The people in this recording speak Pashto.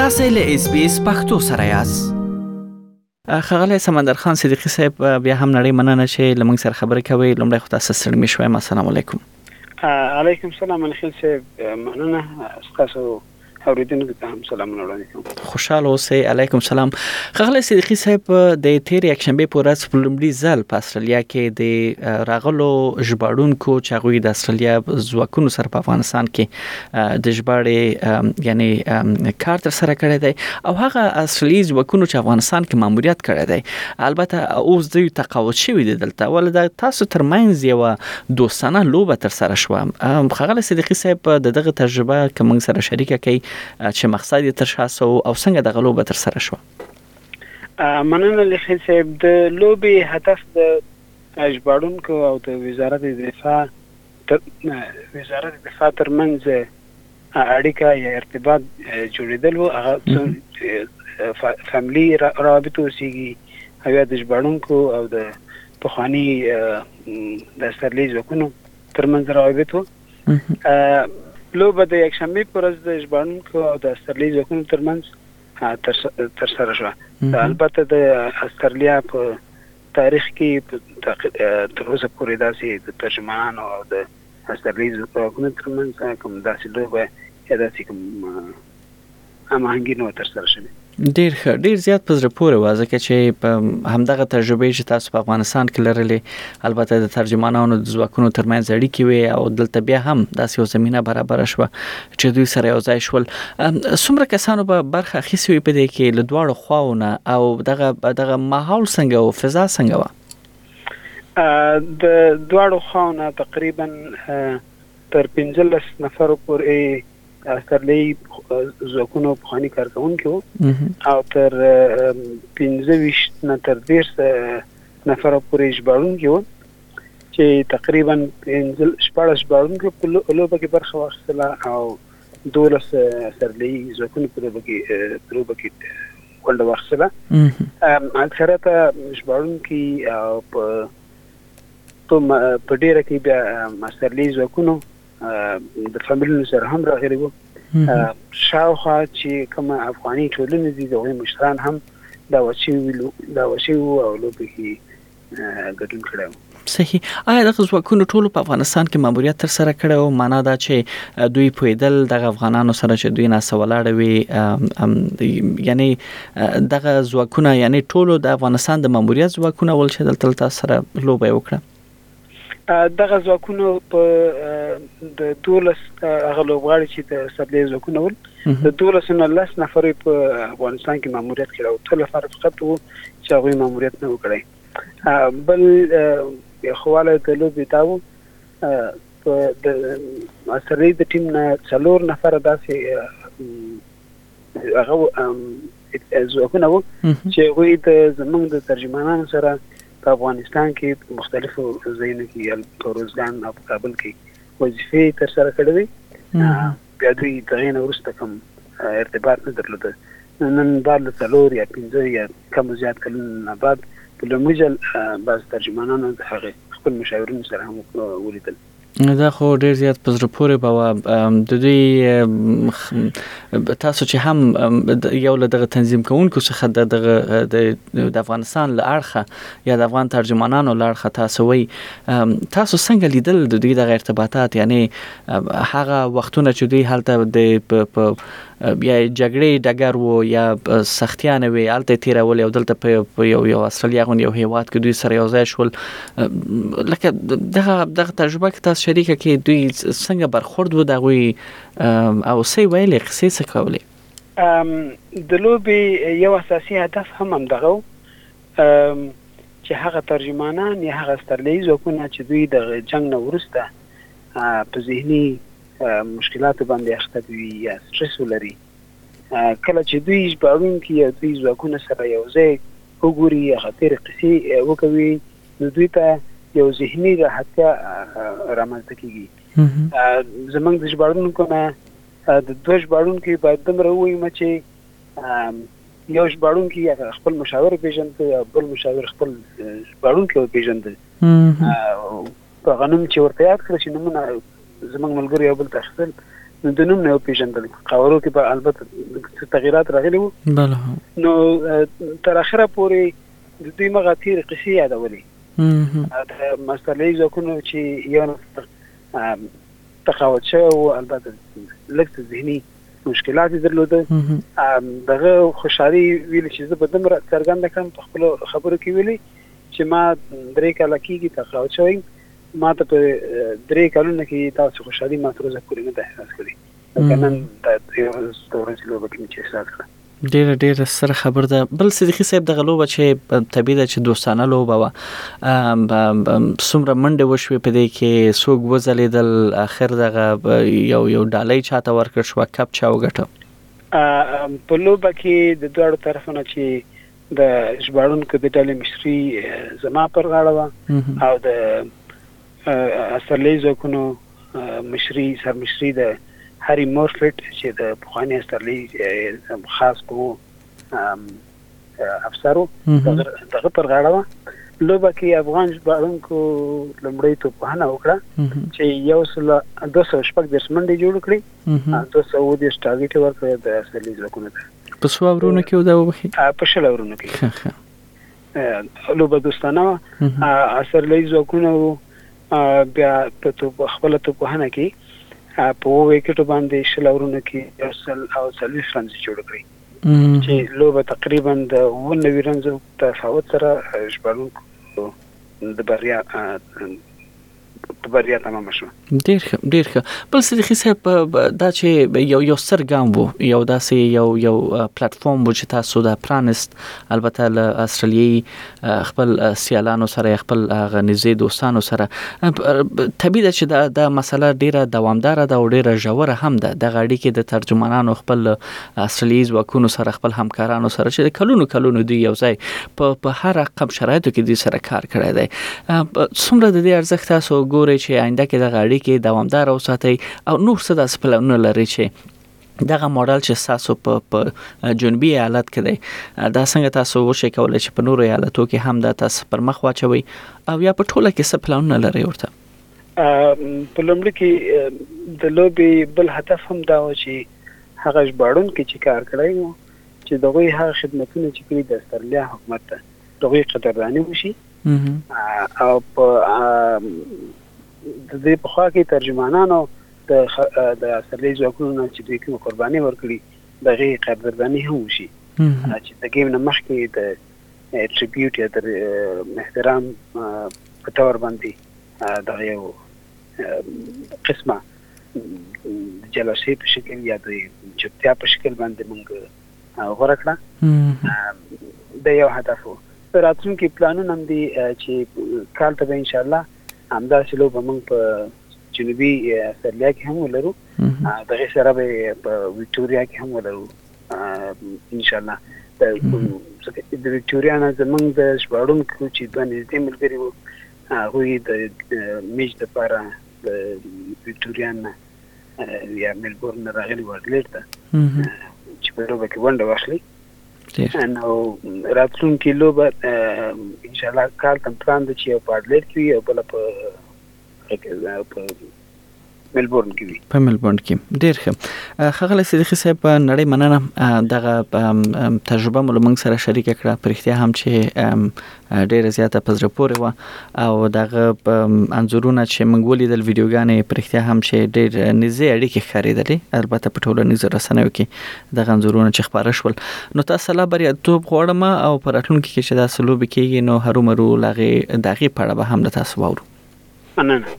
تاسو له اس بي اس پختو سره یاست خغلی سمندر خان صدیقی صاحب بیا هم نړۍ مننه چې لمنګ سره خبرې کوي لومړی خو تاسو سره مې شوم السلام علیکم علیکم السلام الخیل صاحب مننه تاسو اوریدونکو ته هم سلامونه وړاندې کوم خوشاله اوسئ علیکم سلام خغلی صدیقی صاحب د تیر یک شنبه په ورځ په لومړي ځل په استرالیا کې د راغلو ژباړونکو چې غوي د استرالیا ځواکونو سره په افغانستان کې د ژباړې یعنی کار تر سره کړی دی او هغه اصلي ځواکونو چې افغانستان کې ماموریت کړی دی البته اوس دوی تقاعد شوی دی دلته ول د تاسو ترمنځ یو دوستانه لوبه تر سره شو خغل صدیقي صاحب دغه تجربه کوم سره شریکه کړي چې مقصد یې تر شاسو او څنګه دغه لوبه تر سره شو مننه لخي صاحب د لوبي هدف د ژباړونکو او د وزارت دفاع د وزارت دفاع تر منځ اړیکه یا ارتباط جوړېدل وو، هغه څه فامیلي روابط اوسېږي او یا د ژباړونکو او د پخواني د استرلي ځواکونو تر منځ روابط وو. لوبه د یکشنبې پر ورځ د ژباړونکو او د استرلي ځواکونو تر منځ تر سره شوه. البته د استرلیا په تاریخ کې تر اوسه پورې داسې د ترجمانانو او د استرليي ځواکونو تر منځ کوم داسې لوبه یا داسې کوم هماهنګي نه تر سره شوې ډیر ښه ډیر زیات په زړه پورې و ځکه چې په همدغه تجربه چې تاسو په افغانستان کې لرلې البته د ترجمانانو د ځواکونو ترمنځ اړیکې وي او دلته بیا هم داسې یو زمينه برابر شوه چې دوی سره یو ځای شول څومره کسانو به برخه اخیستې وي په دې کې له دواړو خواونه او دغه دغه ماحول څنګه او فضا څنګه و د دواړو خواونه تقریبا تر 15 نفر پورې سرلې ځواکونو په خاني کارکونکو او تر 15 نه تر 20 نفر پورې ژباړونکو چې تقریبا پنځل شپاړس ژباړونکو په لوبه کې برخه واخیستله او دولس سرلي ځواکونو په لوبه کې په لوبه کې ونډه واخیستله اکثرته ژباړونکي او په په ډیره کې بیا سرلي ځواکونو د فامیلونو سره هم راغلي وو شاوخوا چې کوم افغاني ټولنې دي د مشران هم دا وچی ویلو دا وچی وو او لوبه کې ګډون کړی و. صحیح آیا دغه ځواکونو ټولو په افغانستان کې ماموریت تر سره کړی او معنا دا چې دوی پویدل دغه افغانانو سره چې دوی ناسه ولاړ وي یعنی دغه ځواکونه یعنی ټولو د افغانستان د ماموریت ځواکونه ول چې دلته تاسو سره لوبه وکړه دغه ځواکونو په د 12 هغه لوبغاړي چې د سبلې ځواکونه ول د 12 نه لس نفرې په افغانستان کې ماموریت کړی او ټول لپاره فقط وو چې هغوی ماموریت نه وکړی بل خواله د لوبې دا وو په د اصلي د ټیم نه څلور نفره داسې هغه ځواکونه وو چې هغوی د زمونږ د ترجمانانو سره په افغانستان کې مختلفو ځایونو کې یا په روزګان او په کابل کې وظیفې ترسره کړې وې بیا دوی د هغې نه وروسته کوم ارتباط نه درلوده نن بعد له څلور یا پنځه یا کم زیات کلونو نه بعد په لومړي ځل بعضې ترجمانانو د هغې خپل مشاورینو سره هم ولیدل دا خو ډیر زیات په زړه پورې به وه د دوی تاسو چې هم یو له دغه تنظیم کوونکو څخه د دغه د افغانستان له اړخه یا د افغان ترجمانانو له اړخه تاسو وي تاسو څنګه لیدل د دوی دغه ارتباطات یعنی هغه وختونه چې دوی هلته د بیا یې جګړې ډګر وو یا سختیانه وي الته تیرولې او دلته په یو یو استرالیا غون یو هیواد کې دوی سره یو ځای شول لکه دغه دغه تجربه کې تاسو شریکه کې دوی څنګه برخورد و دغه او سې ویلې قصې څه کولې د لوبي یو اساسي هدف هم هم دغه چې هغه ترجمانان یا هغه سترلې ځکونه چې دوی د جنگ نه ورسته په ذهني په مشکلاتو باندې اخته وي یا سټرس ولري کله چې دوی ژباړونکي یا دوی ځواکونه سره یو ځای وګوري هغه تېرې قصې وکوي نو دوی ته یو ذهني راحتیا رامنځته کیږي زمونږ د ژباړونکو نه د دوه ژباړونکي باید دومره ووایم چې یو ژباړونکی خپل مشاور پیژند او بل مشاور خپل ژباړونکی پیژند هغه نوم چې ورته یاد کړه چې نومونه زموږ ملګرو یو بل ته اخیستل نو د نوم نه وپېژندل قاورو کې به البته څه تغیرات راغلي وو بله نو تر اخره پورې د دوی مغه تیر قصې یادولې د مستلې ځکونو چې یو نفر تقاوت شوی وو البته لږ ذهني مشکلات درلوده دغه خوشحالي ویل چې زه به دمر څرګند کم په خپل خبرو کې ویلي چې ما درې کاله کېږي تقاعد شوی یم، ما ته په درې کلونو کې داسې خوشحالي ما تر اوسه پورې نه ده احساس کړې لکه نن د ورځې لوبه کې مې چې احساس کړه. ډیره ډیره ستره خبر ده بل صدیقی صاحب دغه لوبه چې طبیعي ده چې دوستانه لوبه وه څومره منډه وشوي په دې کې سوق وزلیدل اخر دغه یو یو ډالۍ چاته ورکړ شو کپ چا وګټه په لوبه کې د دوه طرفونو چې د ژباړونکو د ډلې مشري زما پر غاړه وه او د استرلیایي ځواکونو مشري سرمشري د هری مورفیټ چې د پخواني استرلیایي خاص کوو افسرو دغه پر غاړه وه لوبه کې افغان ژباړونکو لومړی توپوهنه وکړه چې یو سل دوه سوه شپږ دېرش منډې جوړې کړې دوه سوه اووه دېرش ټارګټ یې ورکړ د استرلي ځواکونو ته په څو اورونو کې ودا وبخي په شل اورونو کې ښه ښه لوبه دوستانه و اثرلۍ ځواکونه وو بیا په توپ خپل توپ وهنه کې په وو وکټو باندې شل اورونو کې یو سل او څلوېښت رنز جوړ کړی چې لوبه تقریبا د اووه نوي رنزو تفاوت سره ژباړونکو د بریا په بریا تمام شو ډیر ښه ډیر ښه بل صدیقي صاحب دا چې یو یو سر ګام وو یو داسې یو یو پلیټ فارم وو چې تاسو دا پرانست البته له استرالیي خپل سیالانو سره خپل غنیزي دوستانو سره طبیعي ده چې دا د مسله ډیره دوامدار ده او ډیره ژوره هم ده د غړي کې د ترجمانانو خپل اسرائیلي ځواکونو سره خپل همکارانو سره چې کلونو کلونو دوی یو ځای په په هر رقم شرایطو کې دوی سره کار کړی دی څومره د دې ارزښت تاسو ګورئ چې آینده کې د غړي کې دوامدار اوساتي او نور څه داسې پلانونه لري چې دغه ماډل چې تاسو په جنوبي ایالت کې دی دا څنګه تاسو وشي کولای چې په نورو ایالتو کې هم دا تاسو پر مخ واچوي او یا په ټوله کې څه پلانونه لري ورته په لومړي کې د لوبې بل هدف هم دا و چې هغه ژباړونکي چې کار کړی وو چې د هغوی هغه خدمتونه چې کړي د استرالیا حکومت ته د هغوی قدرداني وشي او په د دې په خوا کې ترجمانانو د د استرالیا ځواکونو نه چې دوی کوم قرباني ورکړي دغه قدرداني هم وشي چې د ګیم نه مخکې د ټریبیوټ یا در احترام په تور باندې دغه یو قسمه جلسې په شکل یا د چوپتیا په شکل باندې مونږ غوره کړه د یو هدف وو راتلونکي پلانونه هم دي چې کال ته به ان شاء الله همداسې لوبه مونږ په جنوبي استرالیا کې هم ولرو دغه سره به په ویکټوریا کې هم ولرو ان شاء الله د د وکټوريا نه زمونږ د ژباړونکو چې دوه نږدې ملګري وو هغوی د میج دپاره د وکټوريا نه یا ملبورن نه راغلي وو اډلېډ ته چې په لوبه کې ونډه واخلي نو راتلونکې لوبه انشاءالله کالتن پلان ده چې یو په اډلېډ کې وي او بله په ملبورن کې وي په ملبورن کې ډیر ښه خغل صدیقي صاحب نړۍ مننه دغه تجربه مو لمنګ سره شریک کړه پر اختیا هم چې ډیر زیاته پزره پورې و او دغه انزورونه چې موږ ولیدل ویډیوګانې پر اختیا هم چې ډیر نږدې اړیکې ښکارېدلې البته په ټولنیز رسنیو کې دغه انزورونه چې خبره شول نو تاسو لا بریا توپ غوړم او پر اتلونکو کې چې دا سلوب کېږي نو هرومرو لاغه دغه پړه به هم د تاسو وورو مننه